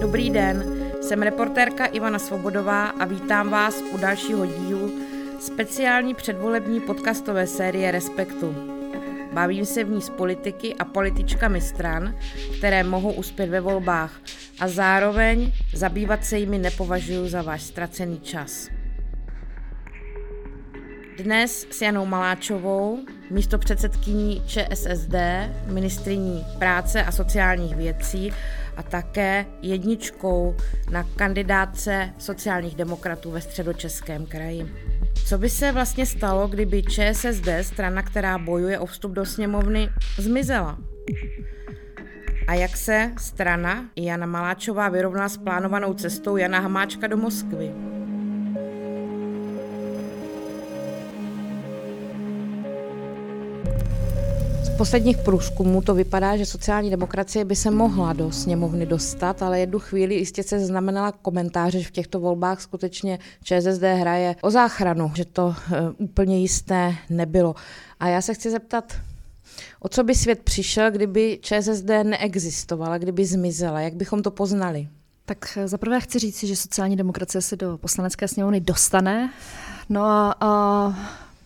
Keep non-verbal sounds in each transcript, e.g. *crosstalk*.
Dobrý den, jsem reportérka Ivana Svobodová a vítám vás u dalšího dílu speciální předvolební podcastové série Respektu. Bavím se v ní s politiky a političkami stran, které mohou uspět ve volbách a zároveň zabývat se jimi nepovažuji za váš ztracený čas. Dnes s Janou Maláčovou, místo předsedkyní ČSSD, ministriní práce a sociálních věcí a také jedničkou na kandidáce sociálních demokratů ve středočeském kraji. Co by se vlastně stalo, kdyby ČSSD, strana, která bojuje o vstup do sněmovny, zmizela? A jak se strana Jana Maláčová vyrovná s plánovanou cestou Jana Hamáčka do Moskvy? Posledních průzkumů to vypadá, že sociální demokracie by se mohla do sněmovny dostat, ale jednu chvíli jistě se znamenala komentáře, že v těchto volbách skutečně ČSSD hraje o záchranu, že to uh, úplně jisté nebylo. A já se chci zeptat, o co by svět přišel, kdyby ČSSD neexistovala, kdyby zmizela, jak bychom to poznali? Tak zaprvé chci říct, že sociální demokracie se do poslanecké sněmovny dostane. No a, a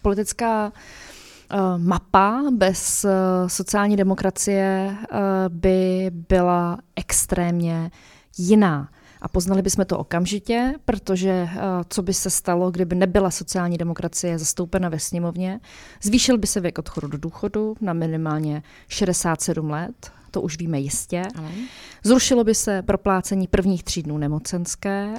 politická Eh, mapa bez eh, sociální demokracie eh, by byla extrémně jiná. A poznali bychom to okamžitě, protože co by se stalo, kdyby nebyla sociální demokracie zastoupena ve sněmovně, zvýšil by se věk odchodu do důchodu na minimálně 67 let, to už víme jistě. Zrušilo by se proplácení prvních tří dnů nemocenské,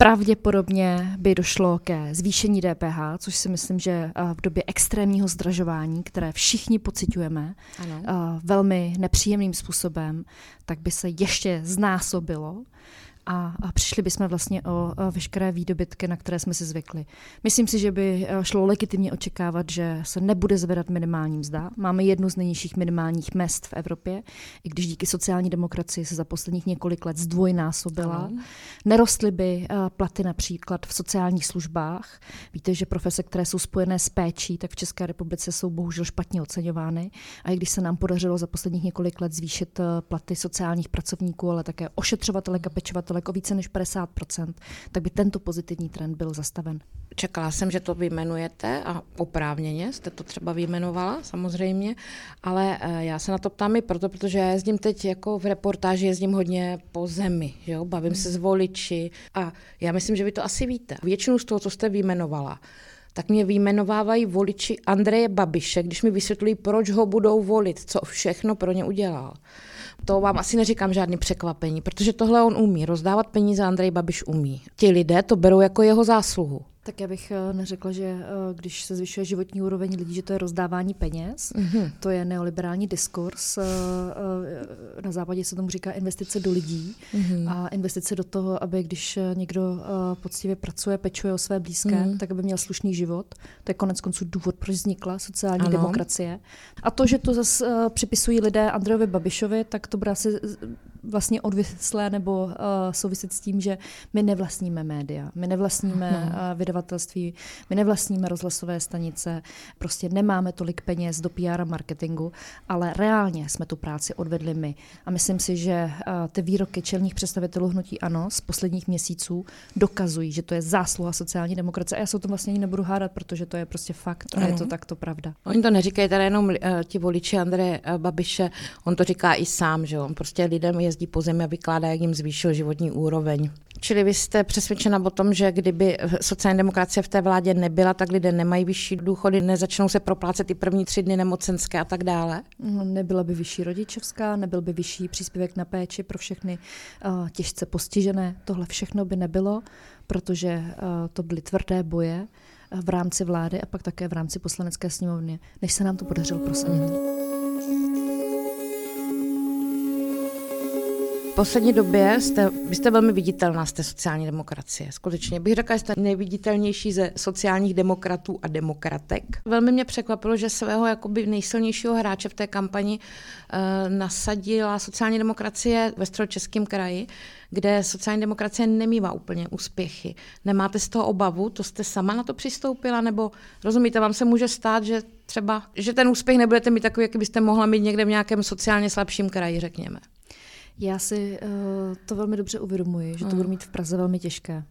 Pravděpodobně by došlo ke zvýšení DPH, což si myslím, že eh, v době extrémního zdražování, které všichni pocitujeme ano. Eh, velmi nepříjemným způsobem, tak by se ještě znásobilo a, a přišli bychom vlastně o, veškeré výdobytky, na které jsme si zvykli. Myslím si, že by eh, šlo legitimně očekávat, že se nebude zvedat minimální mzda. Máme jednu z nejnižších minimálních mest v Evropě, i když díky sociální demokracii se za posledních několik let zdvojnásobila. Ano. Nerostly by eh, platy například v sociálních službách. Víte, že profese, které jsou spojené s péčí, tak v České republice jsou bohužel špatně oceňovány. A i když se nám podařilo za posledních několik let zvýšit eh, platy sociálních pracovníků, ale také ošetřovatelek a pečovatelek daleko více než 50 tak by tento pozitivní trend byl zastaven. Čekala jsem, že to vyjmenujete a oprávněně jste to třeba vyjmenovala, samozřejmě, ale eh, já se na to ptám i proto, protože já jezdím teď jako v reportáži, jezdím hodně po zemi, jo? bavím se s voliči a já myslím, že vy to asi víte. Většinu z toho, co jste vyjmenovala, tak mě vyjmenovávají voliči Andreje Babiše, když mi vysvětlují, proč ho budou volit, co všechno pro ně udělal. To vám asi neříkám žádný překvapení, protože tohle on umí. Rozdávat peníze Andrej Babiš umí. Ti lidé to berou jako jeho zásluhu. Tak já bych eh, neřekla, že eh, když se zvyšuje životní úroveň lidí, že to je rozdávání peněz. Mm-hmm. To je neoliberální diskurs. Eh, na západě se tomu říká investice do lidí mm-hmm. a investice do toho, aby když někdo poctivě pracuje, pečuje o své blízké, mm-hmm. tak aby měl slušný život. To je konec konců důvod, proč vznikla sociální ano. demokracie. A to, že to zase připisují lidé Andrejovi Babišovi, tak to bude asi vlastně odvislé nebo uh, souviset s tím, že my nevlastníme média, my nevlastníme uh, vydavatelství, my nevlastníme rozhlasové stanice, prostě nemáme tolik peněz do PR a marketingu, ale reálně jsme tu práci odvedli my. A myslím si, že uh, ty výroky čelních představitelů hnutí ANO z posledních měsíců dokazují, že to je zásluha sociální demokracie. A já se o tom vlastně ani nebudu hádat, protože to je prostě fakt a je to takto pravda. Oni to neříkají teda jenom uh, ti voliči Andreje uh, Babiše, on to říká i sám, že on prostě lidem jezdí po zemi a vykládá, jak jim zvýšil životní úroveň. Čili vy jste přesvědčena o tom, že kdyby sociální demokracie v té vládě nebyla, tak lidé nemají vyšší důchody, nezačnou se proplácet ty první tři dny nemocenské a tak dále? No, nebyla by vyšší rodičovská, nebyl by vyšší příspěvek na péči pro všechny uh, těžce postižené. Tohle všechno by nebylo, protože uh, to byly tvrdé boje uh, v rámci vlády a pak také v rámci poslanecké sněmovny, než se nám to podařilo prosadit. Poslední době jste, vy jste velmi viditelná z té sociální demokracie. Skutečně bych řekla, že jste nejviditelnější ze sociálních demokratů a demokratek. Velmi mě překvapilo, že svého jakoby nejsilnějšího hráče v té kampani uh, nasadila sociální demokracie ve středočeském kraji, kde sociální demokracie nemývá úplně úspěchy. Nemáte z toho obavu? To jste sama na to přistoupila? Nebo rozumíte, vám se může stát, že třeba, že ten úspěch nebudete mít takový, jaký byste mohla mít někde v nějakém sociálně slabším kraji, řekněme? Já si uh, to velmi dobře uvědomuji, že to budu mít v Praze velmi těžké.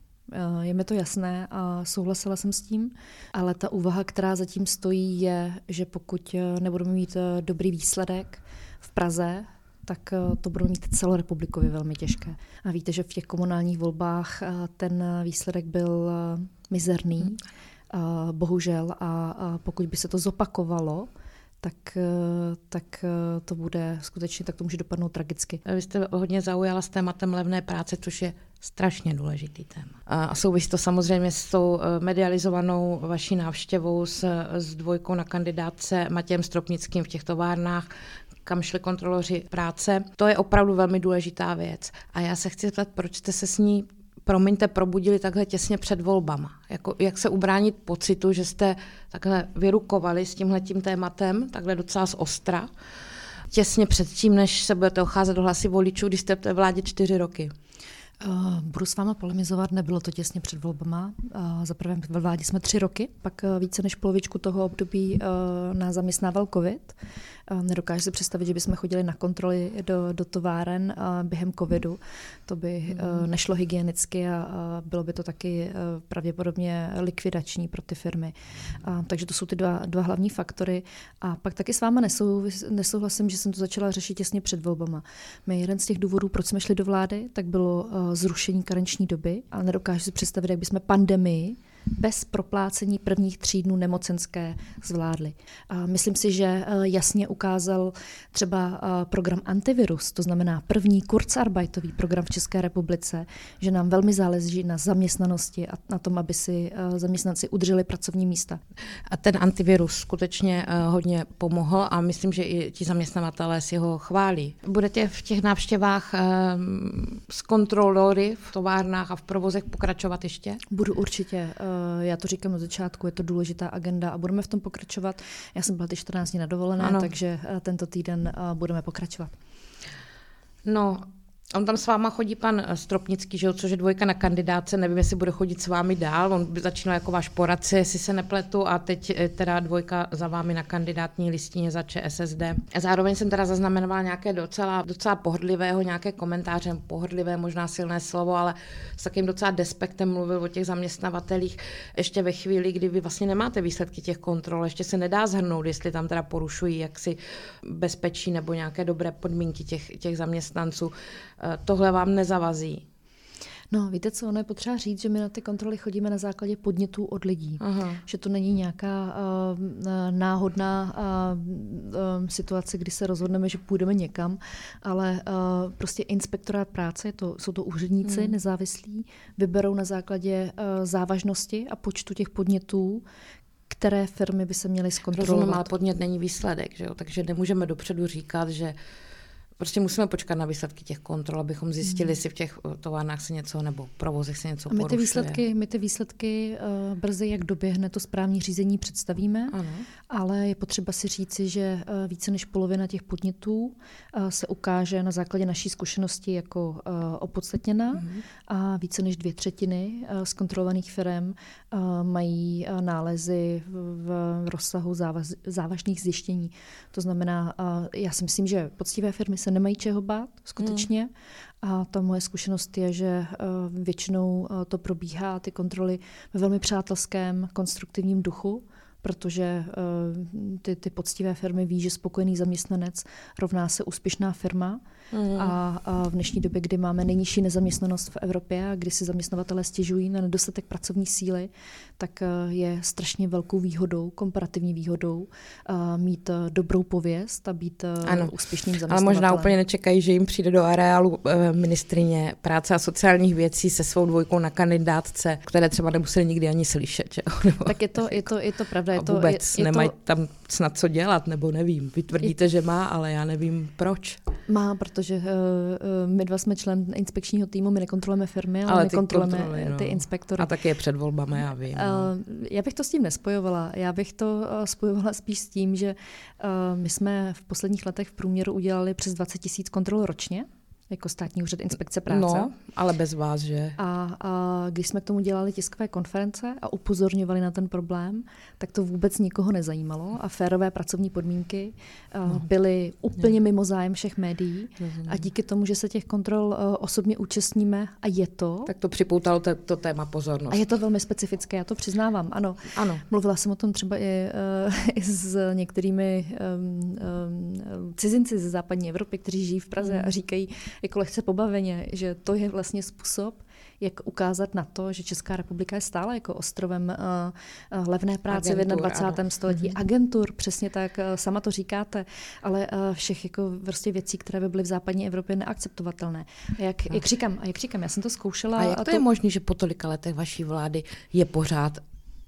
Uh, je mi to jasné a souhlasila jsem s tím, ale ta úvaha, která zatím stojí, je, že pokud eh, nebudeme mít dobrý výsledek v Praze, tak to budou mít celorepublikově velmi těžké. A víte, že v těch komunálních volbách ten výsledek byl mizerný, hmm. bohužel, a pokud by se to zopakovalo, tak, eh, tak eh, to bude skutečně, tak to může dopadnout tragicky. Vy jste hodně zaujala s tématem levné práce, což je strašně důležitý téma. A souvisí to samozřejmě s tou eh, medializovanou vaší návštěvou s, s dvojkou na kandidátce Matějem Stropnickým v těch továrnách, kam šli kontroloři práce. To je opravdu velmi důležitá věc. A já se chci zeptat, proč jste se s ní promiňte, probudili takhle těsně před volbama. Jako, jak se ubránit pocitu, že jste takhle vyrukovali s tímhletím tématem, takhle docela z ostra, těsně před tím, než se budete ocházet do hlasy voličů, když jste v té vládě čtyři roky? Uh, budu s váma polemizovat, nebylo to těsně před volbama. Uh, za prvé ve vládě jsme tři roky, pak uh, více než polovičku toho období nás zaměstnával covid. Nedokážu si představit, že bychom chodili na kontroly do, do továren během covidu. To by mm. nešlo hygienicky a bylo by to taky pravděpodobně likvidační pro ty firmy. Takže to jsou ty dva, dva hlavní faktory. A pak taky s váma nesouhlasím, že jsem to začala řešit těsně před volbama. My jeden z těch důvodů, proč jsme šli do vlády, tak bylo zrušení karenční doby a nedokážu si představit, jak bychom pandemii bez proplácení prvních tří dnů nemocenské zvládli. A myslím si, že eh, jasně ukázal třeba eh, program Antivirus, to znamená první kurzarbeitový program v České republice, že nám velmi záleží na zaměstnanosti a na tom, aby si eh, zaměstnanci udrželi pracovní místa. A ten antivirus skutečně hodně pomohl a myslím, že i ti zaměstnavatelé si ho chválí. Budete v těch návštěvách s kontrolory v továrnách a v provozech pokračovat ještě? Budu určitě. Eh, já to říkám od začátku, je to důležitá agenda a budeme v tom pokračovat. Já jsem byla ty 14 dní na dovolené, ano. takže eh, tento týden eh, budeme pokračovat. No, On tam s váma chodí pan Stropnický, že což je dvojka na kandidáce, nevím, jestli bude chodit s vámi dál, on začínal jako váš poradce, jestli se nepletu, a teď eh, teda dvojka za vámi na kandidátní listině za ČSSD. Zároveň jsem teda zaznamenovala nějaké docela, docela pohodlivého, nějaké komentáře, pohodlivé, možná silné slovo, ale s takým docela despektem mluvil o těch zaměstnavatelích ještě ve chvíli, kdy vy vlastně nemáte výsledky těch kontrol, ještě se nedá zhrnout, jestli tam teda porušují jaksi bezpečí nebo nějaké dobré podmínky těch, těch zaměstnanců. Eh, tohle vám nezavazí. No, víte co, ono je potřeba říct, že my na ty kontroly chodíme na základě podnětů od lidí. Aha. Že to není nějaká uh, náhodná uh, uh, situace, kdy se rozhodneme, že půjdeme někam, ale uh, prostě inspektorát práce, to, jsou to úředníci hmm. nezávislí, vyberou na základě uh, závažnosti a počtu těch podnětů, které firmy by se měly zkontrolovat. Rozumím, ale podnět není výsledek, že jo? takže nemůžeme dopředu říkat, že Prostě musíme počkat na výsledky těch kontrol, abychom zjistili, hmm. jestli v těch eh, továrnách se něco nebo provozech se něco a my ty výsledky, my ty výsledky uh, brzy, jak doběhne to správní řízení, představíme, ano. ale je potřeba si říci, že uh, více než polovina těch podnětů uh, se ukáže na základě naší zkušenosti jako uh, opodstatněná hmm. a více než dvě třetiny uh, z kontrolovaných firm uh, mají uh, nálezy v, v rozsahu závaz, závažných zjištění. To znamená, uh, já si myslím, že poctivé firmy se nemají čeho bát, skutečně. Hmm. A ta moje zkušenost je, že uh, většinou uh, to probíhá, ty kontroly ve velmi přátelském, konstruktivním duchu protože uh, ty, ty poctivé firmy ví, že spokojený zaměstnanec rovná se úspěšná firma Mm. A, a v dnešní době, kdy máme nejnižší nezaměstnanost v Evropě a kdy si zaměstnavatelé stěžují na nedostatek pracovní síly, tak eh, je strašně velkou výhodou, komparativní výhodou uh, mít uh, dobrou pověst a být ano. úspěšným zaměstnavatelem. Ale možná úplně nečekají, že jim přijde do areálu ministrině práce a sociálních věcí se svou dvojkou na kandidátce, které třeba nemuseli nikdy ani slyšet. Že? *laughs* tak je to, je to, je to pravda. Je to, vůbec je, je nemají to... tam snad co dělat, nebo nevím. Vy tvrdíte, je... že má, ale já nevím proč. Má, protože uh, my dva jsme člen inspekčního týmu, my nekontrolujeme firmy, ale, ale my kontrolujeme ty, no. ty inspektory. A taky je před volbami, já vím. Uh, já bych to s tím nespojovala. Já bych to spojovala spíš s tím, že uh, my jsme v posledních letech v průměru udělali přes 20 tisíc kontrol ročně jako státní úřad inspekce práce. No, ale bez vás, že? A, a když jsme k tomu dělali tiskové konference a upozorňovali na ten problém, tak to vůbec nikoho nezajímalo a férové pracovní podmínky no. byly úplně no. mimo zájem všech médií a díky tomu, že se těch kontrol uh, osobně účastníme a je to... Tak to připoutalo te, to téma pozornost. A je to velmi specifické, já to přiznávám, ano. ano. Mluvila jsem o tom třeba i, uh, *laughs* i s některými um, um, cizinci ze západní Evropy, kteří žijí v Praze mm. a říkají, jako lehce pobaveně, že to je vlastně způsob, jak ukázat na to, že Česká republika je stále jako ostrovem uh, levné práce Agentur, v 21. Ano. století. Mm-hmm. Agentur, přesně tak, uh, sama to říkáte, ale uh, všech jako prostě věcí, které by byly v západní Evropě neakceptovatelné. A jak, jak, říkám, a jak říkám, já jsem to zkoušela. A jak to, a to je možné, že po tolika letech vaší vlády je pořád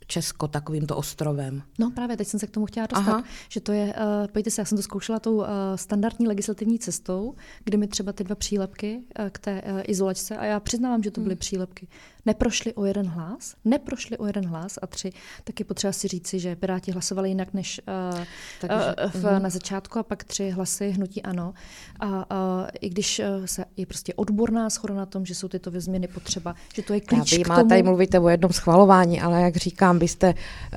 Česko takovýmto ostrovem. No právě, teď jsem se k tomu chtěla dostat, Aha. že to je, uh, pojďte se, já jsem to zkoušela tou uh, standardní legislativní cestou, kde mi třeba ty dva přílepky uh, k té uh, izolačce, a já přiznávám, že to byly hmm. přílepky, neprošly o jeden hlas, neprošly o jeden hlas a tři, tak je potřeba si říci, že Piráti hlasovali jinak než uh, Takže, uh, v, uh, na začátku a pak tři hlasy hnutí ano. A uh, i když uh, se je prostě odborná schoda na tom, že jsou tyto změny potřeba, že to je klíč Já vím, k tomu. tady mluvíte o jednom schvalování, ale jak říkám, vy jste,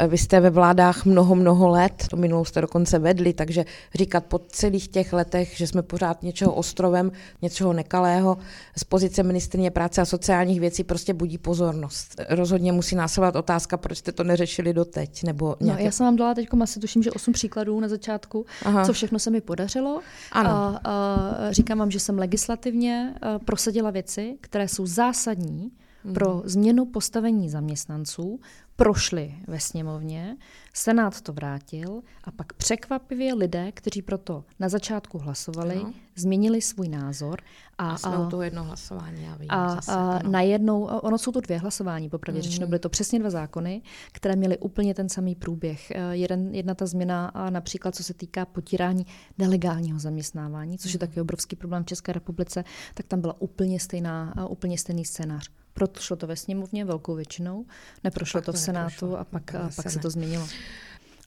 vy jste ve vládách mnoho, mnoho let, to minulou jste dokonce vedli, takže říkat po celých těch letech, že jsme pořád něčeho ostrovem, něčeho nekalého z pozice ministrně práce a sociálních věcí prostě budí pozornost. Rozhodně musí následovat otázka, proč jste to neřešili doteď. Nebo nějaké... no, já jsem vám dala teď asi tuším, že osm příkladů na začátku, Aha. co všechno se mi podařilo. Ano. A, a říkám vám, že jsem legislativně prosadila věci, které jsou zásadní pro mhm. změnu postavení zaměstnanců, prošly ve sněmovně, Senát to vrátil a pak překvapivě lidé, kteří proto na začátku hlasovali, no. změnili svůj názor. A, a jsme u toho jedno hlasování, já vím. A, zase, a najednou, ono jsou to dvě hlasování, popravdě mm. řečeno, byly to přesně dva zákony, které měly úplně ten samý průběh. Eh, jeden, jedna ta změna například, co se týká potírání nelegálního zaměstnávání, což mm. je taky obrovský problém v České republice, tak tam byla úplně, stejná, úplně stejný scénář. Prošlo to ve sněmovně velkou většinou, neprošlo to v Senátu neprošlo. a pak, a pak se to změnilo.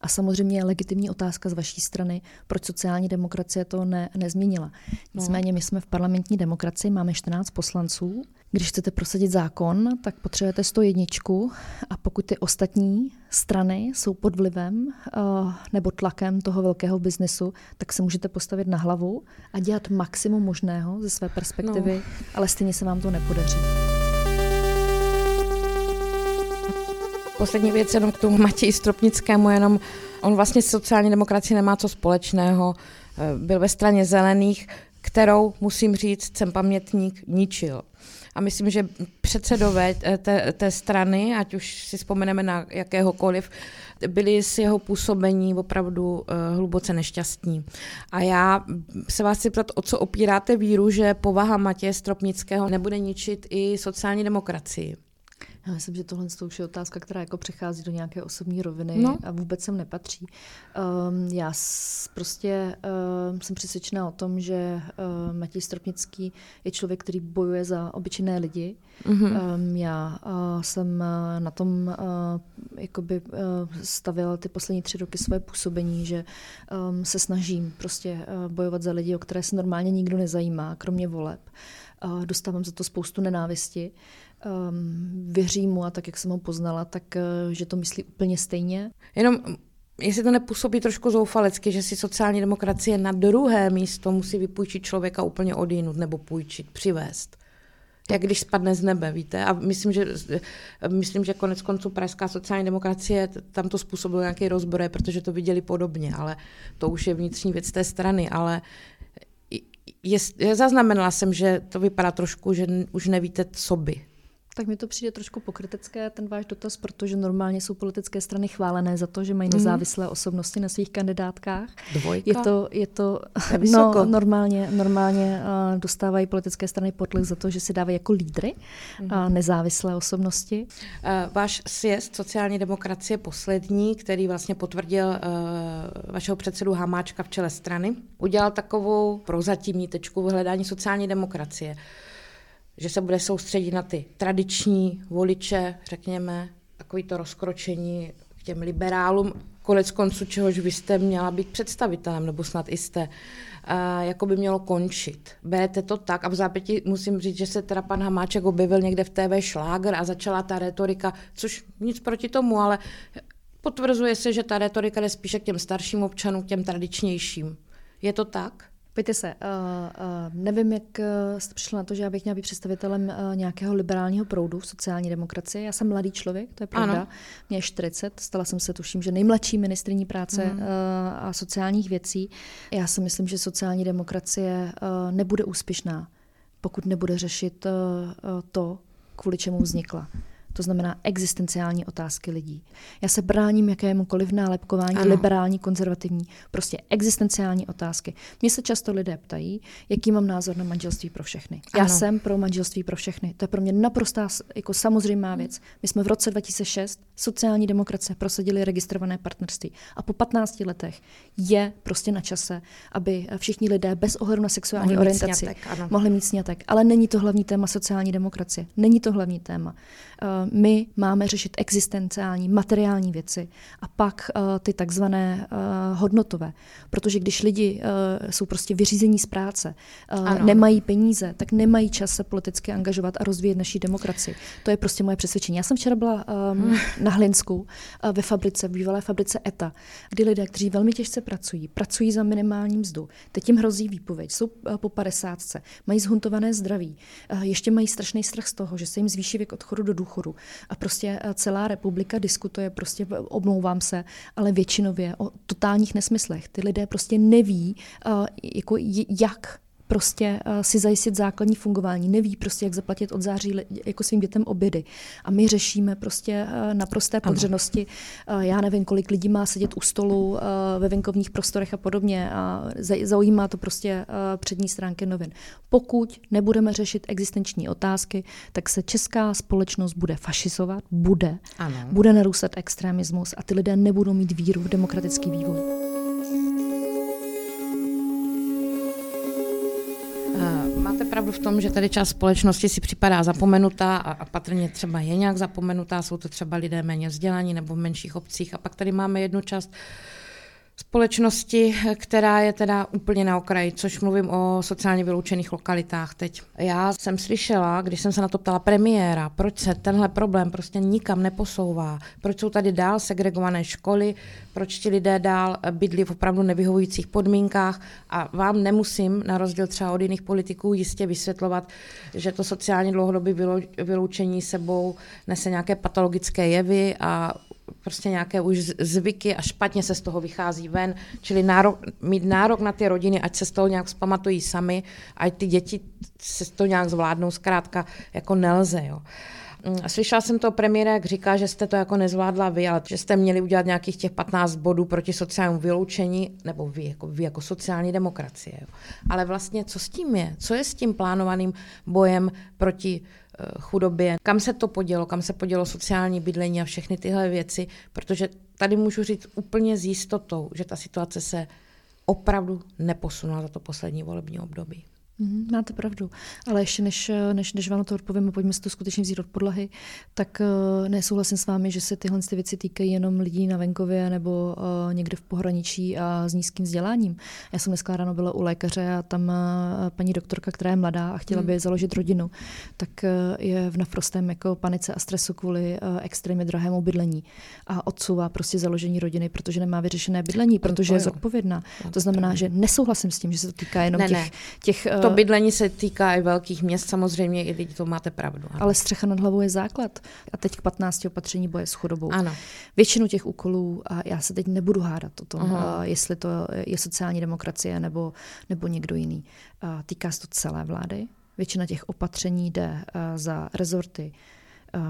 A samozřejmě je legitimní otázka z vaší strany, proč sociální demokracie to ne, nezměnila. No. Nicméně my jsme v parlamentní demokracii, máme 14 poslanců. Když chcete prosadit zákon, tak potřebujete 101 a pokud ty ostatní strany jsou pod vlivem uh, nebo tlakem toho velkého biznesu, tak se můžete postavit na hlavu a dělat maximum možného ze své perspektivy, no. ale stejně se vám to nepodaří. Poslední věc jenom k tomu Matěji Stropnickému, jenom on vlastně sociální demokracií nemá co společného. Eh, byl ve straně zelených, kterou, musím říct, jsem pamětník, ničil. A myslím, že předsedové té, té strany, ať už si vzpomeneme na jakéhokoliv, byli s jeho působení opravdu uh, hluboce nešťastní. A já se vás chci ptat, o co opíráte víru, že povaha Matěje Stropnického nebude ničit i sociální demokracii? Já myslím, že tohle už je otázka, která jako přechází do nějaké osobní roviny no. a vůbec sem nepatří. Um, já s, prostě um, jsem přesvědčená o tom, že um, Matěj Stropnický je člověk, který bojuje za obyčejné lidi. Mm-hmm. Um, já uh, jsem uh, na tom uh, jakoby uh, stavila ty poslední tři roky své působení, že um, se snažím prostě uh, bojovat za lidi, o které se normálně nikdo nezajímá, kromě voleb. Uh, dostávám za to spoustu nenávisti. Um, věřím mu a tak, jak jsem ho poznala, tak uh, že to myslí úplně stejně. Jenom jestli to nepůsobí trošku zoufalecky, že si sociální demokracie na druhé místo musí vypůjčit člověka úplně odjinut nebo půjčit, přivést. Jak když spadne z nebe, víte? A myslím, že, myslím, že konec konců pražská sociální demokracie tam to způsobilo nějaký rozbor, protože to viděli podobně, ale to už je vnitřní věc té strany, ale je, je, zaznamenala jsem, že to vypadá trošku, že už nevíte, co by. Tak mi to přijde trošku pokrytecké, ten váš dotaz, protože normálně jsou politické strany chválené za to, že mají mhm. nezávislé osobnosti na svých kandidátkách. Dvojka. Je to, je to *laughs* no, normálně, normálně uh, dostávají politické strany potlech za to, že si dávají jako lídry uh, nezávislé osobnosti. Uh, váš sjezd sociální demokracie poslední, který vlastně potvrdil vašeho předsedu Hamáčka v čele strany, udělal takovou prozatímní tečku v hledání sociální demokracie že se bude soustředit na ty tradiční voliče, řekněme, takový to rozkročení k těm liberálům, konec konců, čehož vy jste měla být představitelem, nebo snad i jste, jako by mělo končit. Berete to tak a v zápěti musím říct, že se teda pan Hamáček objevil někde v TV šláger a začala ta retorika, což nic proti tomu, ale potvrzuje se, že ta retorika jde spíše k těm starším občanům, k těm tradičnějším. Je to tak? Pojďte se, uh, uh, nevím, jak uh, jste přišla na to, že já bych měla být představitelem uh, nějakého liberálního proudu v sociální demokracii. Já jsem mladý člověk, to je pravda. Ano. Mě je 40, stala jsem se, tuším, že nejmladší ministriní práce uh, a sociálních věcí. Já si myslím, že sociální demokracie uh, nebude úspěšná, pokud nebude řešit uh, uh, to, kvůli čemu vznikla to znamená existenciální otázky lidí. Já se bráním jakémukoliv nálepkování ano. liberální, konzervativní, prostě existenciální otázky. Mně se často lidé ptají, jaký mám názor na manželství pro všechny. Ano. Já jsem pro manželství pro všechny. To je pro mě naprostá jako samozřejmá věc. My jsme v roce 2006 sociální demokracie prosadili registrované partnerství a po 15 letech je prostě na čase, aby všichni lidé bez ohledu na sexuální mohli orientaci mít snětek, mohli mít snětek. Ale není to hlavní téma sociální demokracie. Není to hlavní téma. Uh, my máme řešit existenciální, materiální věci a pak uh, ty takzvané uh, hodnotové. Protože když lidi uh, jsou prostě vyřízení z práce, uh, nemají peníze, tak nemají čas se politicky angažovat a rozvíjet naší demokracii. To je prostě moje přesvědčení. Já jsem včera byla um, na Hlinsku ve fabrice, v bývalé fabrice ETA, kdy lidé, kteří velmi těžce pracují, pracují za minimální mzdu, teď jim hrozí výpověď, jsou po padesátce, mají zhuntované zdraví, ještě mají strašný strach z toho, že se jim zvýší věk odchodu do důchodu a prostě eh, celá republika diskutuje, prostě omlouvám se, ale většinově o totálních nesmyslech. Ty lidé prostě neví, eh, jako jak prostě uh, si zajistit základní fungování, neví prostě, jak zaplatit od září jako svým dětem obědy. A my řešíme prostě uh, naprosté podřenosti. Uh, já nevím, kolik lidí má sedět u stolu uh, ve venkovních prostorech a podobně. A zaujímá to prostě uh, přední stránky novin. Pokud nebudeme řešit existenční otázky, tak se česká společnost bude fašizovat, bude, ano. bude narůstat extremismus a ty lidé nebudou mít víru v demokratický vývoj. Máte pravdu v tom, že tady část společnosti si připadá zapomenutá a, a patrně třeba je nějak zapomenutá, jsou to třeba lidé méně vzdělaní nebo v menších obcích. A pak tady máme jednu část společnosti, která je teda úplně na okraji, což mluvím o sociálně vyloučených lokalitách teď. Já jsem slyšela, když jsem se na to ptala premiéra, proč se tenhle problém prostě nikam neposouvá, proč jsou tady dál segregované školy, proč ti lidé dál bydlí v opravdu nevyhovujících podmínkách a vám nemusím, na rozdíl třeba od jiných politiků, jistě vysvětlovat, že to sociálně dlouhodobé vyloučení sebou nese nějaké patologické jevy a prostě nějaké už zvyky a špatně se z toho vychází ven, čili nárok, mít nárok na ty rodiny, ať se z toho nějak zpamatují sami, ať ty děti se to nějak zvládnou, zkrátka jako nelze. Jo. Mm, slyšela jsem to premiéra, jak říká, že jste to jako nezvládla vy, ale že jste měli udělat nějakých těch 15 bodů proti sociálnímu vyloučení, nebo vy jako, vy jako sociální demokracie. Jo. Ale vlastně co s tím je? Co je s tím plánovaným bojem proti chudobě, kam se to podělo, kam se podělo sociální bydlení a všechny tyhle věci, protože tady můžu říct úplně s jistotou, že ta situace se opravdu neposunula za to poslední volební období. Mm, máte pravdu, ale ještě než, než, než vám na to odpovím a pojďme si to skutečně vzít od podlahy, tak uh, nesouhlasím s vámi, že se tyhle ty věci týkají jenom lidí na venkově nebo uh, někde v pohraničí a s nízkým vzděláním. Já jsem dneska ráno byla u lékaře a tam uh, paní doktorka, která je mladá a chtěla by založit rodinu, tak uh, je v naprostém jako panice a stresu kvůli uh, extrémně drahému bydlení a odsouvá prostě založení rodiny, protože nemá vyřešené bydlení, protože je zodpovědná. To znamená, že nesouhlasím s tím, že se to týká jenom ne, těch, ne. těch to bydlení se týká i velkých měst, samozřejmě i lidi, to máte pravdu. Ano. Ale střecha nad hlavou je základ. A teď k 15 opatření boje s chudobou. Ano. Většinu těch úkolů, a já se teď nebudu hádat o tom, uh-huh. jestli to je sociální demokracie nebo, nebo někdo jiný. Týká se to celé vlády. Většina těch opatření jde za rezorty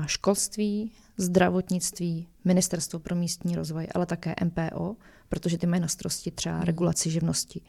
školství, zdravotnictví, Ministerstvo pro místní rozvoj, ale také MPO, protože ty mají na starosti třeba hmm. regulaci živnosti.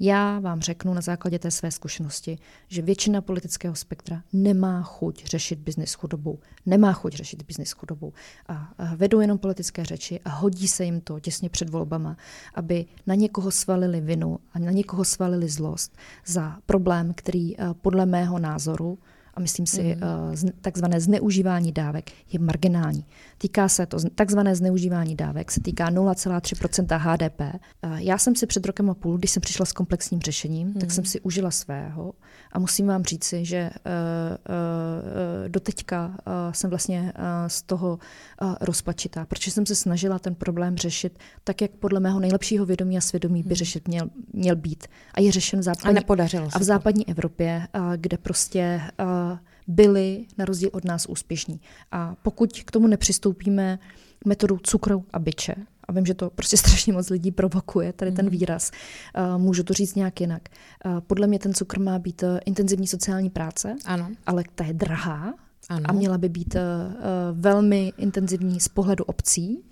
Já vám řeknu na základě té své zkušenosti, že většina politického spektra nemá chuť řešit biznis chudobou. Nemá chuť řešit biznis chudobou. A vedou jenom politické řeči a hodí se jim to těsně před volbama, aby na někoho svalili vinu a na někoho svalili zlost za problém, který podle mého názoru a myslím si, mm. takzvané zneužívání dávek je marginální. Týká se to, takzvané zneužívání dávek se týká 0,3% HDP. Eh, já jsem si před rokem a půl, když jsem přišla s komplexním řešením, mm. tak mhm. jsem si užila svého a musím vám říci, že uh, doteďka jsem vlastně z toho rozpačitá, protože jsem se snažila ten problém řešit tak, jak podle mého nejlepšího vědomí a svědomí by mhm. řešit měl, měl být. A je řešen v západní, a nepodařilo a v západní. Evropě, kde prostě uh, byli na rozdíl od nás úspěšní. A pokud k tomu nepřistoupíme metodou cukru a byče, a vím, že to prostě *laughs* strašně moc lidí provokuje, tady ten mhm. výraz, můžu to říct nějak jinak. Podle mě ten cukr má být uh, intenzivní sociální práce, ano. ale ta je drahá ano. a měla by být uh, velmi intenzivní z pohledu obcí,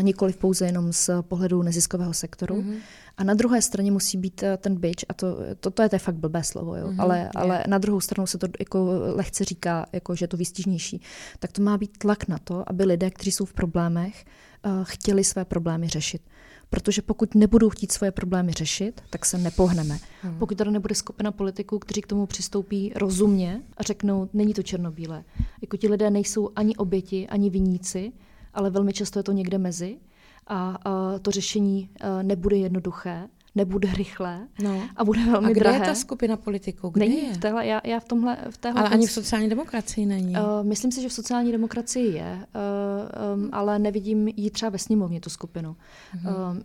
nikoli pouze jenom z pohledu neziskového sektoru. Mm-hmm. A na druhé straně musí být eh, ten byč, a to, to, to je to fakt blbé slovo, jo, mm-hmm, ale, ale na druhou stranu se to jako lehce říká, jako, že je to výstižnější, tak to má být tlak na to, aby lidé, kteří jsou v problémech, uh, chtěli své problémy řešit. Protože pokud nebudou chtít svoje problémy řešit, tak se nepohneme. Hmm. Pokud tady nebude skupina politiků, kteří k tomu přistoupí rozumně a řeknou, není to černobílé. Jako ti lidé nejsou ani oběti, ani viníci, ale velmi často je to někde mezi a, a to řešení a, nebude jednoduché, nebude rychlé no. a bude velmi a kde drahé. je ta skupina politiků? Kde není je? V téhle, já, já v tomhle... V téhle ale ani v sociální demokracii není. Uh, myslím si, že v sociální demokracii je, uh, um, ale nevidím ji třeba ve sněmovně, tu skupinu. Uh-huh. Uh,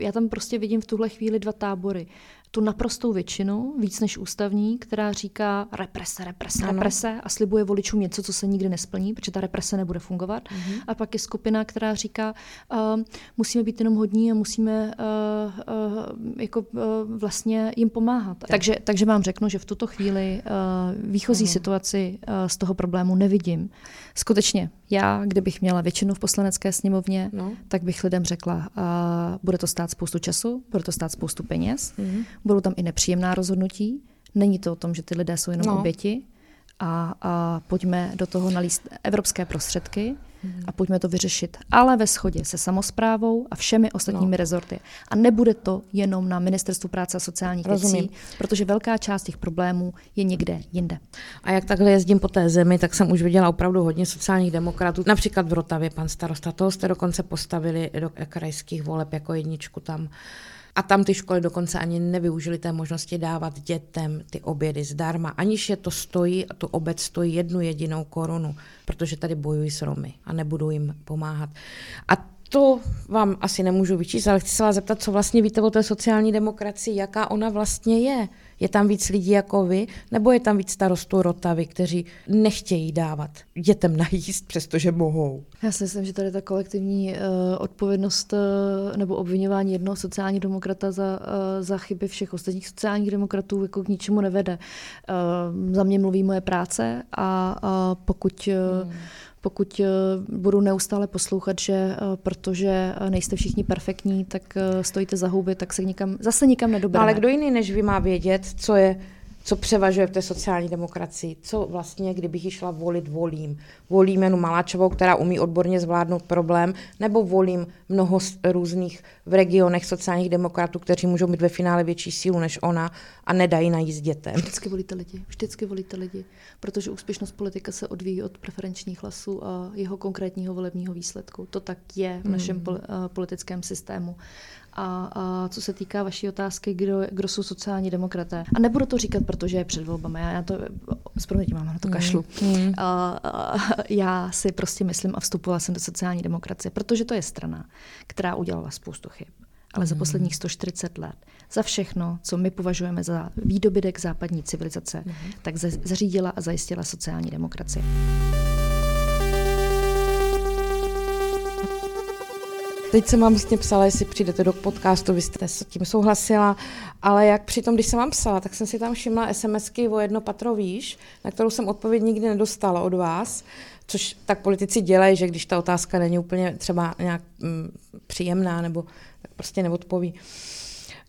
já tam prostě vidím v tuhle chvíli dva tábory tu naprostou většinu, víc než ústavní, která říká represe, represe, ano. represe a slibuje voličům něco, co se nikdy nesplní, protože ta represe nebude fungovat. Uh-huh. A pak je skupina, která říká, uh, musíme být jenom hodní a musíme uh, uh, jako uh, vlastně jim pomáhat. Tak. Takže, takže vám řeknu, že v tuto chvíli uh, výchozí uh-huh. situaci uh, z toho problému nevidím. Skutečně, já, kdybych měla většinu v poslanecké sněmovně, no. tak bych lidem řekla, uh, bude to stát spoustu času, bude to stát spoustu peněz, uh-huh budou tam i nepříjemná rozhodnutí. Není to o tom, že ty lidé jsou jenom no. oběti. A, a pojďme do toho nalíst evropské prostředky hmm. a pojďme to vyřešit, ale ve shodě se samozprávou a všemi ostatními no. rezorty. A nebude to jenom na Ministerstvu práce a sociálních Rozumím. věcí, protože velká část těch problémů je někde jinde. A jak takhle jezdím po té zemi, tak jsem už viděla opravdu hodně sociálních demokratů. Například v Rotavě pan starosta, toho jste dokonce postavili do krajských voleb jako jedničku tam. A tam ty školy dokonce ani nevyužily té možnosti dávat dětem ty obědy zdarma, aniž je to stojí a tu obec stojí jednu jedinou korunu, protože tady bojují s Romy a nebudou jim pomáhat. A to vám asi nemůžu vyčíst, ale chci se vás zeptat, co vlastně víte o té sociální demokracii, jaká ona vlastně je. Je tam víc lidí jako vy, nebo je tam víc starostů Rotavy, kteří nechtějí dávat dětem najíst, přestože mohou? Já si myslím, že tady ta kolektivní uh, odpovědnost uh, nebo obvinování jednoho sociálního demokrata za, uh, za chyby všech ostatních sociálních demokratů jako k ničemu nevede. Uh, za mě mluví moje práce a uh, pokud uh, hmm pokud budu neustále poslouchat, že protože nejste všichni perfektní, tak stojíte za huby, tak se nikam, zase nikam nedobereme. Ale kdo jiný než vy má vědět, co je co převažuje v té sociální demokracii, co vlastně, kdybych ji šla volit, volím. Volím Jenu Maláčovou, která umí odborně zvládnout problém, nebo volím mnoho různých v regionech sociálních demokratů, kteří můžou mít ve finále větší sílu než ona a nedají najíst dětem. Vždycky volíte lidi, vždycky volíte lidi, protože úspěšnost politika se odvíjí od preferenčních hlasů a jeho konkrétního volebního výsledku. To tak je v našem hmm. politickém systému. A, a co se týká vaší otázky, kdo, kdo jsou sociální demokraté. A nebudu to říkat, protože je před volbami. Já, já to, s proměnitím mám na to kašlu. Mm. A, a, já si prostě myslím a vstupovala jsem do sociální demokracie, protože to je strana, která udělala spoustu chyb. Ale mm. za posledních 140 let, za všechno, co my považujeme za výdobytek západní civilizace, mm. tak zařídila a zajistila sociální demokracie. Teď jsem vám vlastně psala, jestli přijdete do podcastu, vy jste s tím souhlasila, ale jak přitom, když jsem vám psala, tak jsem si tam všimla SMSky o jedno patro výš, na kterou jsem odpověď nikdy nedostala od vás, což tak politici dělají, že když ta otázka není úplně třeba nějak mm, příjemná, nebo tak prostě neodpoví.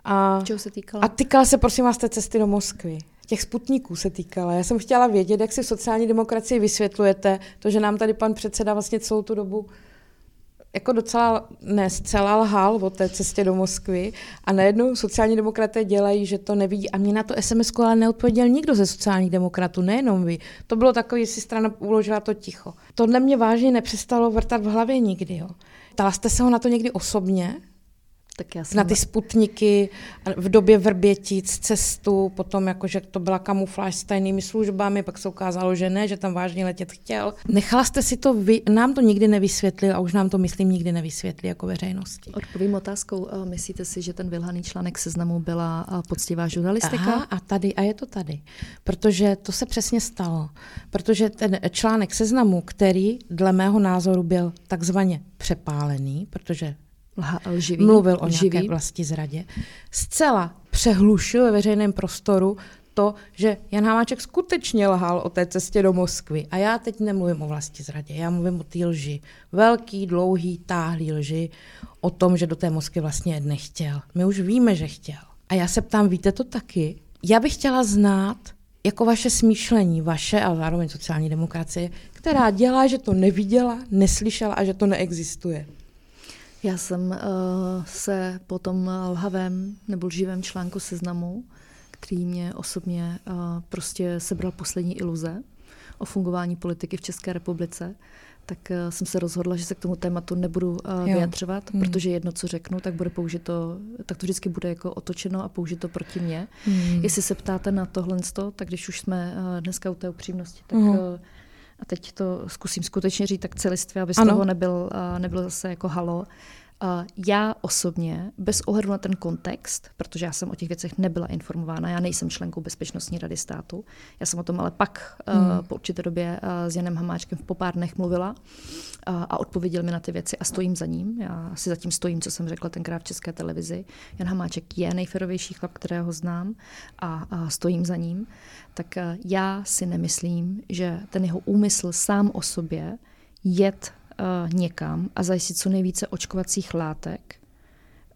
A, Čeho se týkala? A týkala se, prosím vás, té cesty do Moskvy. Těch sputníků se týkala. Já jsem chtěla vědět, jak si sociální demokracii vysvětlujete, to, že nám tady pan předseda vlastně celou tu dobu jako docela, ne zcela lhal o té cestě do Moskvy a najednou sociální demokraté dělají, že to nevidí. A mě na to SMS ale neodpověděl nikdo ze sociálních demokratů, nejenom vy. To bylo takové, jestli strana uložila to ticho. Tohle mě vážně nepřestalo vrtat v hlavě nikdy. Jo. Ptala jste se ho na to někdy osobně? Tak já jsem... Na ty sputniky v době Vrbětic, cestu, potom jakože to byla kamufláž s tajnými službami, pak se ukázalo, že ne, že tam vážně letět chtěl. Nechala jste si to, vy, nám to nikdy nevysvětlil a už nám to, myslím, nikdy nevysvětlí jako veřejnosti. Odpovím otázkou. Myslíte si, že ten vylhaný článek seznamu byla poctivá žurnalistika? Aha, a tady, a je to tady. Protože to se přesně stalo. Protože ten článek seznamu, který dle mého názoru byl takzvaně přepálený, protože lživý, mluvil o lživý. nějaké vlasti zradě, zcela přehlušil ve veřejném prostoru to, že Jan Hamáček skutečně lhal o té cestě do Moskvy. A já teď nemluvím o vlasti zradě, já mluvím o té lži. Velký, dlouhý, táhlý lži o tom, že do té Moskvy vlastně nechtěl. My už víme, že chtěl. A já se ptám, víte to taky? Já bych chtěla znát jako vaše smýšlení, vaše a zároveň sociální demokracie, která dělá, že to neviděla, neslyšela a že to neexistuje. Já jsem uh, se po tom lhavém nebo živém článku seznamu, který mě osobně uh, prostě sebral poslední iluze o fungování politiky v České republice, tak uh, jsem se rozhodla, že se k tomu tématu nebudu uh, vyjadřovat, hmm. protože jedno, co řeknu, tak bude použito, tak to vždycky bude jako otočeno a použito proti mně. Hmm. Jestli se ptáte na tohle, tak když už jsme uh, dneska u té upřímnosti, tak hmm. uh, a teď to zkusím skutečně říct tak celistvě, aby z ano. toho nebyl, nebyl zase jako halo. Já osobně, bez ohledu na ten kontext, protože já jsem o těch věcech nebyla informována, já nejsem členkou Bezpečnostní rady státu, já jsem o tom ale pak hmm. uh, po určité době uh, s Janem Hamáčkem v popárnech mluvila uh, a odpověděl mi na ty věci a stojím za ním. Já si zatím stojím, co jsem řekla tenkrát v České televizi. Jan Hamáček je nejferovější chlap, kterého znám a, a stojím za ním. Tak já si nemyslím, že ten jeho úmysl sám o sobě jet někam a zajistit co nejvíce očkovacích látek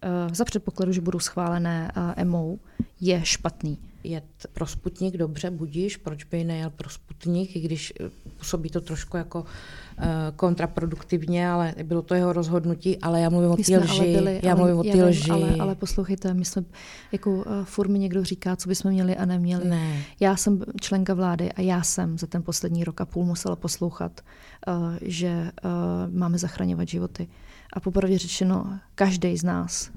uh, za předpokladu, že budou schválené EMO, je špatný jet pro Sputnik, dobře, budíš, proč by nejel pro Sputnik, i když eh, působí to trošku jako uh, kontraproduktivně, ale bylo to jeho rozhodnutí, ale já mluvím o té lži. Byli, já mluvím o té lži. Ale, ale poslouchejte, my jsme, jako uh, furt mi někdo říká, co bychom měli a neměli. Ne. Já jsem členka vlády a já jsem za ten poslední rok a půl musela poslouchat, uh, že uh, máme zachraňovat životy. A popravdě řečeno, každý z nás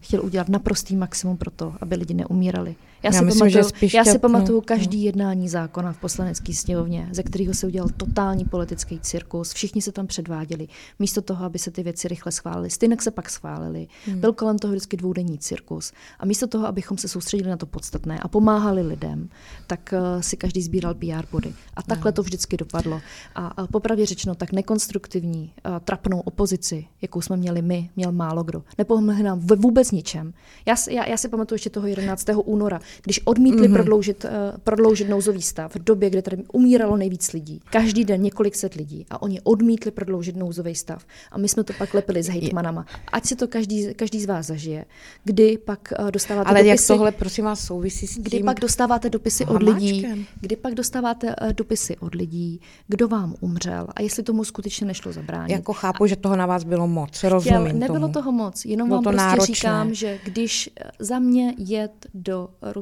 chtěl udělat naprostý maximum pro to, aby lidi neumírali. Já, já, si, myslím, pamatuju, spíš já si pamatuju no, každý no. jednání zákona v poslanecké sněmovně, ze kterého se udělal totální politický cirkus. Všichni se tam předváděli. Místo toho, aby se ty věci rychle schválily. Stejně se pak schválili. Hmm. Byl kolem toho vždycky dvoudenní cirkus. A místo toho, abychom se soustředili na to podstatné a pomáhali lidem, tak uh, si každý sbíral PR body. A takhle no. to vždycky dopadlo. A, a popravdě řečeno, tak nekonstruktivní, uh, trapnou opozici, jakou jsme měli my, měl málo kdo. Nepomohli nám vůbec ničem. Já, já, já si pamatuju ještě toho 11. února, když odmítli mm-hmm. prodloužit, uh, prodloužit nouzový stav v době, kdy tady umíralo nejvíc lidí, každý den několik set lidí, a oni odmítli prodloužit nouzový stav. A my jsme to pak lepili s hejtmanama. Ať si to každý, každý z vás zažije. Kdy pak uh, dostáváte Ale dopisy, jak tohle, prosím vás, souvisí s tím? Kdy pak dostáváte dopisy od lidí, kdy pak dostáváte uh, dopisy od lidí, kdo vám umřel a jestli tomu skutečně nešlo zabránit. Jako chápu, a, že toho na vás bylo moc, rozumím chtěl, Nebylo tomu. toho moc, jenom bylo vám to prostě náročné. říkám, že když za mě jet do Ruska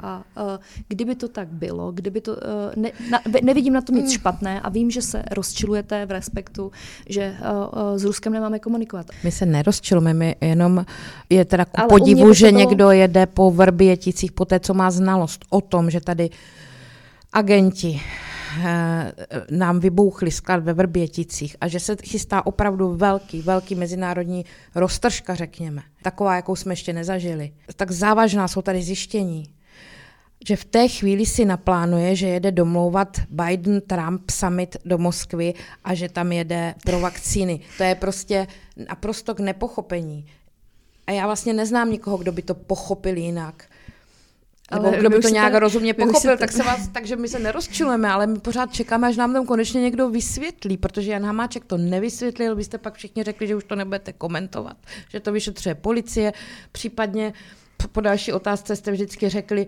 a uh, kdyby to tak bylo, kdyby to, uh, ne, na, nevidím na tom nic mm. špatné a vím, že se rozčilujete v respektu, že uh, uh, s Ruskem nemáme komunikovat. My se nerozčilujeme, my jenom je teda ku podivu, že bylo... někdo jede po Vrběticích po té, co má znalost o tom, že tady agenti nám vybouchli sklad ve Vrběticích a že se chystá opravdu velký, velký mezinárodní roztržka, řekněme. Taková, jakou jsme ještě nezažili. Tak závažná jsou tady zjištění že v té chvíli si naplánuje, že jede domlouvat Biden-Trump summit do Moskvy a že tam jede pro vakcíny. To je prostě naprosto k nepochopení. A já vlastně neznám nikoho, kdo by to pochopil jinak. Nebo kdo by to nějak to, rozumně pochopil, tak se vás, takže my se nerozčilujeme, ale my pořád čekáme, až nám tam konečně někdo vysvětlí, protože Jan Hamáček to nevysvětlil, byste pak všichni řekli, že už to nebudete komentovat, že to vyšetřuje policie, případně po další otázce jste vždycky řekli,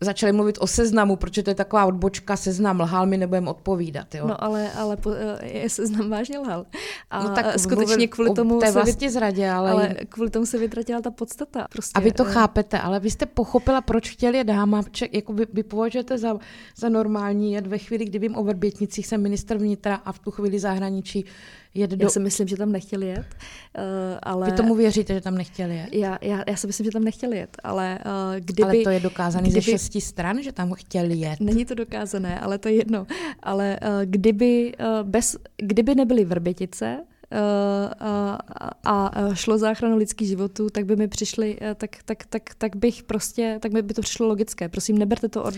začali mluvit o seznamu, protože to je taková odbočka, seznam lhal, my nebudeme odpovídat. Jo? No ale, ale po, je seznam vážně lhal. A no, tak skutečně kvůli tomu té se vlastně zradě, ale... ale kvůli tomu se vytratila ta podstata. Prostě, a vy to uh... chápete, ale vy jste pochopila, proč chtěl jet Hamáček, jako vy, vy považujete za, za normální jet ve chvíli, kdy vím o Vrbětnicích, jsem minister vnitra a v tu chvíli zahraničí jet do... Já si myslím, že tam nechtěli jet, uh, ale... Vy tomu věříte, že tam nechtěli jet? Já, já, já si myslím, že tam nechtěli jet, ale uh, kdyby... Ale to je dokázané kdyby... ze šesti stran, že tam chtěli jet. Není to dokázané, ale to je jedno. Ale uh, kdyby, uh, bez, kdyby nebyly Vrbětice, Eh, a šlo záchranu lidských životů, tak by mi přišli, eh, tak, tak, tak, tak bych prostě, tak by, by to přišlo logické. Prosím, neberte to od,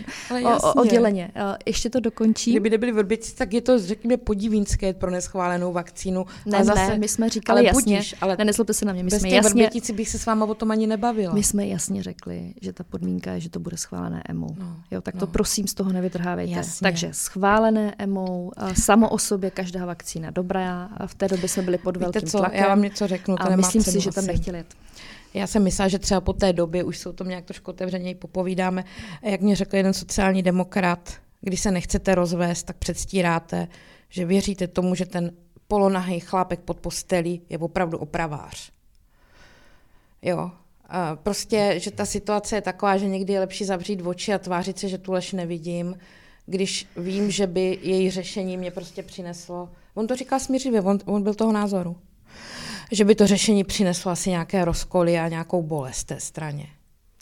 o, odděleně. Eh, ještě to dokončí. Kdyby nebyli vrbici, tak je to, řekněme, podivínské pro neschválenou vakcínu. Ne, a zase, ne, my jsme říkali ale jasně, budíš, ale ne, nezlobte se na mě, my bez jsme jasně, bych se s váma o tom ani nebavila. My jsme jasně řekli, že ta podmínka je, že to bude schválené EMO. No, jo, tak no. to prosím z toho nevytrhávejte. Jasně. Takže schválené EMO, samo o sobě každá vakcína dobrá, a v té době jsme byli pod velkým co, tlakem. Já vám něco řeknu, to a myslím si, že tam nechtěli jet. Já jsem myslela, že třeba po té době už jsou to nějak trošku otevřeněji popovídáme. Jak mě řekl jeden sociální demokrat, když se nechcete rozvést, tak předstíráte, že věříte tomu, že ten polonahý chlápek pod postelí je opravdu opravář. Jo, a prostě, že ta situace je taková, že někdy je lepší zavřít oči a tvářit se, že tu lež nevidím, když vím, že by její řešení mě prostě přineslo On to říká smířivě, on, on byl toho názoru. Že by to řešení přineslo asi nějaké rozkoly a nějakou bolest té straně.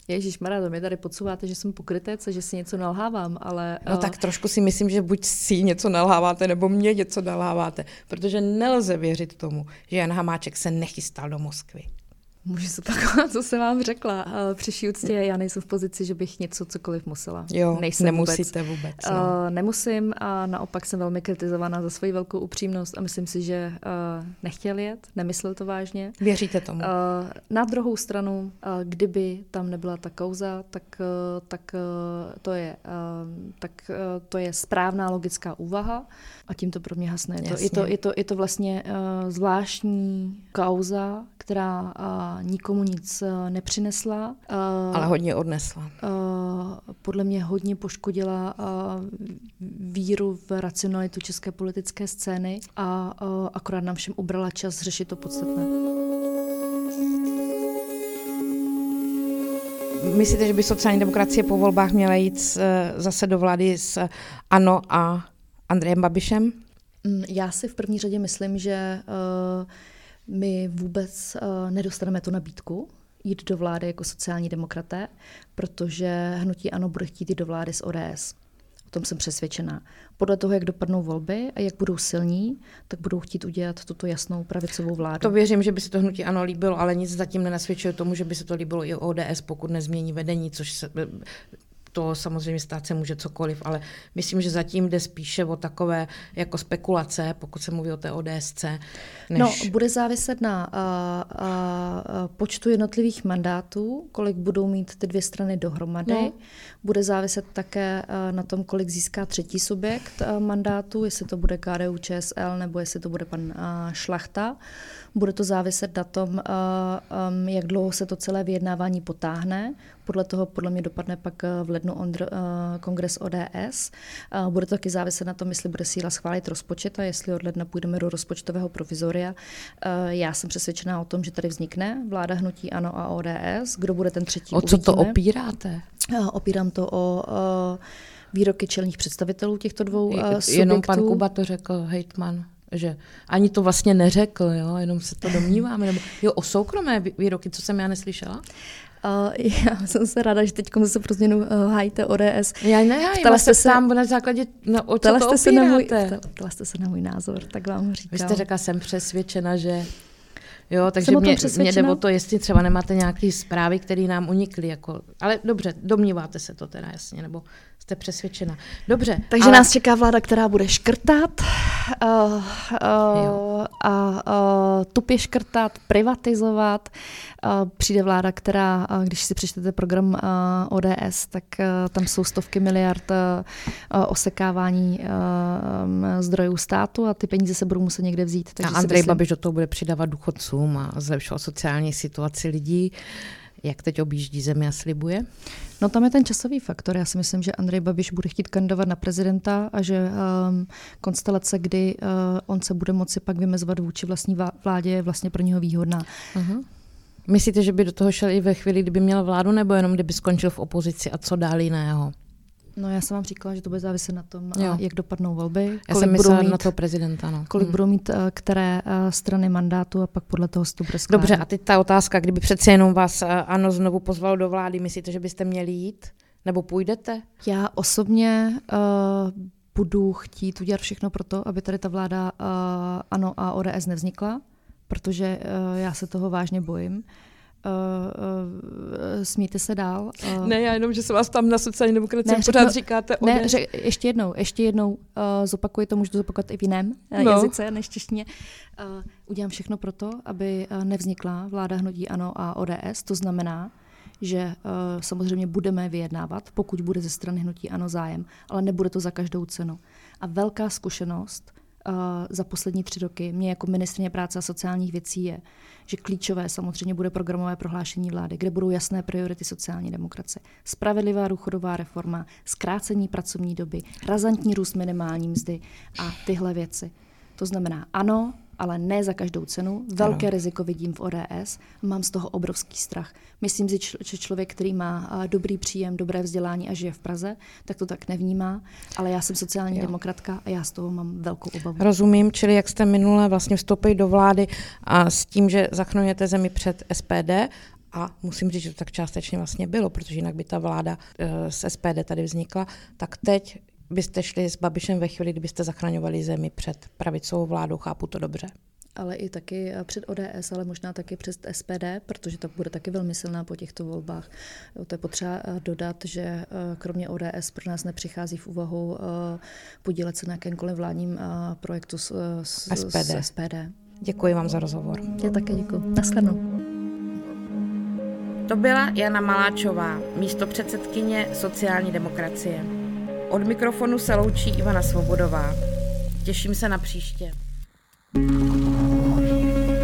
Ježíš Maria, to mi tady podsouváte, že jsem pokrytec a že si něco nalhávám, ale... No uh... tak trošku si myslím, že buď si něco nalháváte, nebo mě něco nalháváte, protože nelze věřit tomu, že Jan Hamáček se nechystal do Moskvy. Můžu se opakovat, co jsem vám řekla. Při vší úctě já nejsem v pozici, že bych něco cokoliv musela. Jo, Nejsem nemusíte vůbec. vůbec no. uh, nemusím a naopak jsem velmi kritizovaná za svoji velkou upřímnost a myslím si, že uh, nechtěl jet, nemyslel to vážně. Věříte tomu? Uh, na druhou stranu, uh, kdyby tam nebyla ta kauza, tak, uh, tak, uh, to, je, uh, tak uh, to je správná logická úvaha a tím to pro mě hasne. Je to, je to, je to, je to vlastně uh, zvláštní kauza, která uh, nikomu nic uh, nepřinesla. Uh, Ale hodně odnesla. Uh, podle mě hodně poškodila víru v racionalitu české politické scény a akorát nám všem ubrala čas řešit to podstatné. Myslíte, že by sociální demokracie po volbách měla jít zase do vlády s ANO a Andrejem Babišem? Mm, já si v první řadě myslím, že uh, my vůbec uh, nedostaneme tu nabídku jít do vlády jako sociální demokraté, protože hnutí ANO bude chtít jít do vlády s ODS. O tom jsem přesvědčená. Podle toho, jak dopadnou volby a jak budou silní, tak budou chtít udělat tuto jasnou pravicovou vládu. To věřím, že by se to hnutí ANO líbilo, ale nic zatím nenasvědčuje tomu, že by se to líbilo i ODS, pokud nezmění vedení, což se, to samozřejmě stát se může cokoliv, ale myslím, že zatím jde spíše o takové jako spekulace, pokud se mluví o té ODSC. Než... No, bude záviset na uh, uh, počtu jednotlivých mandátů, kolik budou mít ty dvě strany dohromady. No. Bude záviset také uh, na tom, kolik získá třetí subjekt uh, mandátu, jestli to bude KDU ČSL nebo jestli to bude pan uh, Šlachta. Bude to záviset na tom, uh, um, jak dlouho se to celé vyjednávání potáhne. Podle toho podle mě dopadne pak v lednu ondr, kongres ODS. Bude to taky záviset na tom, jestli bude síla schválit rozpočet a jestli od ledna půjdeme do rozpočtového provizoria. Já jsem přesvědčená o tom, že tady vznikne vláda hnutí ANO a ODS. Kdo bude ten třetí? O co uvidíme. to opíráte? Opírám to o výroky čelních představitelů těchto dvou subjektů. Jenom pan Kuba to řekl, hejtman že ani to vlastně neřekl, jo, jenom se to domníváme. Nebo, jo, o soukromé výroky, co jsem já neslyšela? Uh, *laughs* já jsem se ráda, že teď se pro změnu uh, hájíte ODS. Já nehájím, ptala jste se sám na základě, no, o co to jste se na můj, ptala jste se na můj názor, tak vám říkám. Vy jste řekla, jsem přesvědčena, že Jo, takže mě, mě jde o to, jestli třeba nemáte nějaké zprávy, které nám unikly. Jako, ale dobře, domníváte se to teda jasně, nebo jste přesvědčena. Dobře. Takže ale... nás čeká vláda, která bude škrtat uh, uh, a uh, tupě škrtat, privatizovat. Uh, přijde vláda, která, uh, když si přečtete program uh, ODS, tak uh, tam jsou stovky miliard uh, osekávání uh, zdrojů státu a ty peníze se budou muset někde vzít. Takže a Andrej myslím... Babiš do toho bude přidávat důchodcům a zlepšovat sociální situaci lidí. Jak teď objíždí zemi a slibuje? No tam je ten časový faktor. Já si myslím, že Andrej Babiš bude chtít kandidovat na prezidenta a že um, konstelace, kdy uh, on se bude moci pak vymezovat vůči vlastní vládě, je vlastně pro něho výhodná. Uh-huh. Myslíte, že by do toho šel i ve chvíli, kdyby měl vládu, nebo jenom kdyby skončil v opozici a co dál jiného? No já jsem vám říkala, že to bude záviset na tom, jo. jak dopadnou volby. Já jsem myslela mít, na toho prezidenta. No. Kolik hmm. budou mít uh, které uh, strany mandátu a pak podle toho bude Dobře, a teď ta otázka, kdyby přece jenom vás uh, ano znovu pozval do vlády, myslíte, že byste měli jít? Nebo půjdete? Já osobně uh, budu chtít udělat všechno pro to, aby tady ta vláda uh, ANO a ODS nevznikla, protože uh, já se toho vážně bojím. Uh, uh, smíte se dál. Uh, ne, já jenom, že se vás tam na sociální demokracii ne, pořád řeknu, říkáte Ne, řek, ještě jednou, ještě jednou uh, zopakuji to, můžu to zopakovat i v jiném uh, no. jazyce než češtině. Uh, udělám všechno pro to, aby uh, nevznikla vláda hnutí ANO a ODS. To znamená, že uh, samozřejmě budeme vyjednávat, pokud bude ze strany hnutí ANO zájem, ale nebude to za každou cenu. A velká zkušenost uh, za poslední tři roky mě jako ministrině práce a sociálních věcí je, že klíčové samozřejmě bude programové prohlášení vlády, kde budou jasné priority sociální demokracie. Spravedlivá důchodová reforma, zkrácení pracovní doby, razantní růst minimální mzdy a tyhle věci. To znamená ano, ale ne za každou cenu. Velké ano. riziko vidím v ODS, mám z toho obrovský strach. Myslím si, že člověk, který má dobrý příjem, dobré vzdělání a žije v Praze, tak to tak nevnímá, ale já jsem sociální jo. demokratka a já z toho mám velkou obavu. Rozumím, čili jak jste minule vlastně vstoupili do vlády a s tím, že zachránujete zemi před SPD a musím říct, že to tak částečně vlastně bylo, protože jinak by ta vláda e, z SPD tady vznikla, tak teď byste šli s Babišem ve chvíli, kdybyste zachraňovali zemi před pravicovou vládou, chápu to dobře. Ale i taky eh, před ODS, ale možná taky přes SPD, protože to bude taky velmi silná po těchto volbách. To je potřeba eh, dodat, že eh, kromě ODS pro nás nepřichází v úvahu podílet se na jakémkoliv vládním projektu s, s, SPD. s SPD. Děkuji vám za rozhovor. Já také děkuji. Naschledanou. To byla Jana Maláčová, místo předsedkyně sociální demokracie. Od mikrofonu se loučí Ivana Svobodová. Těším se na příště. thank you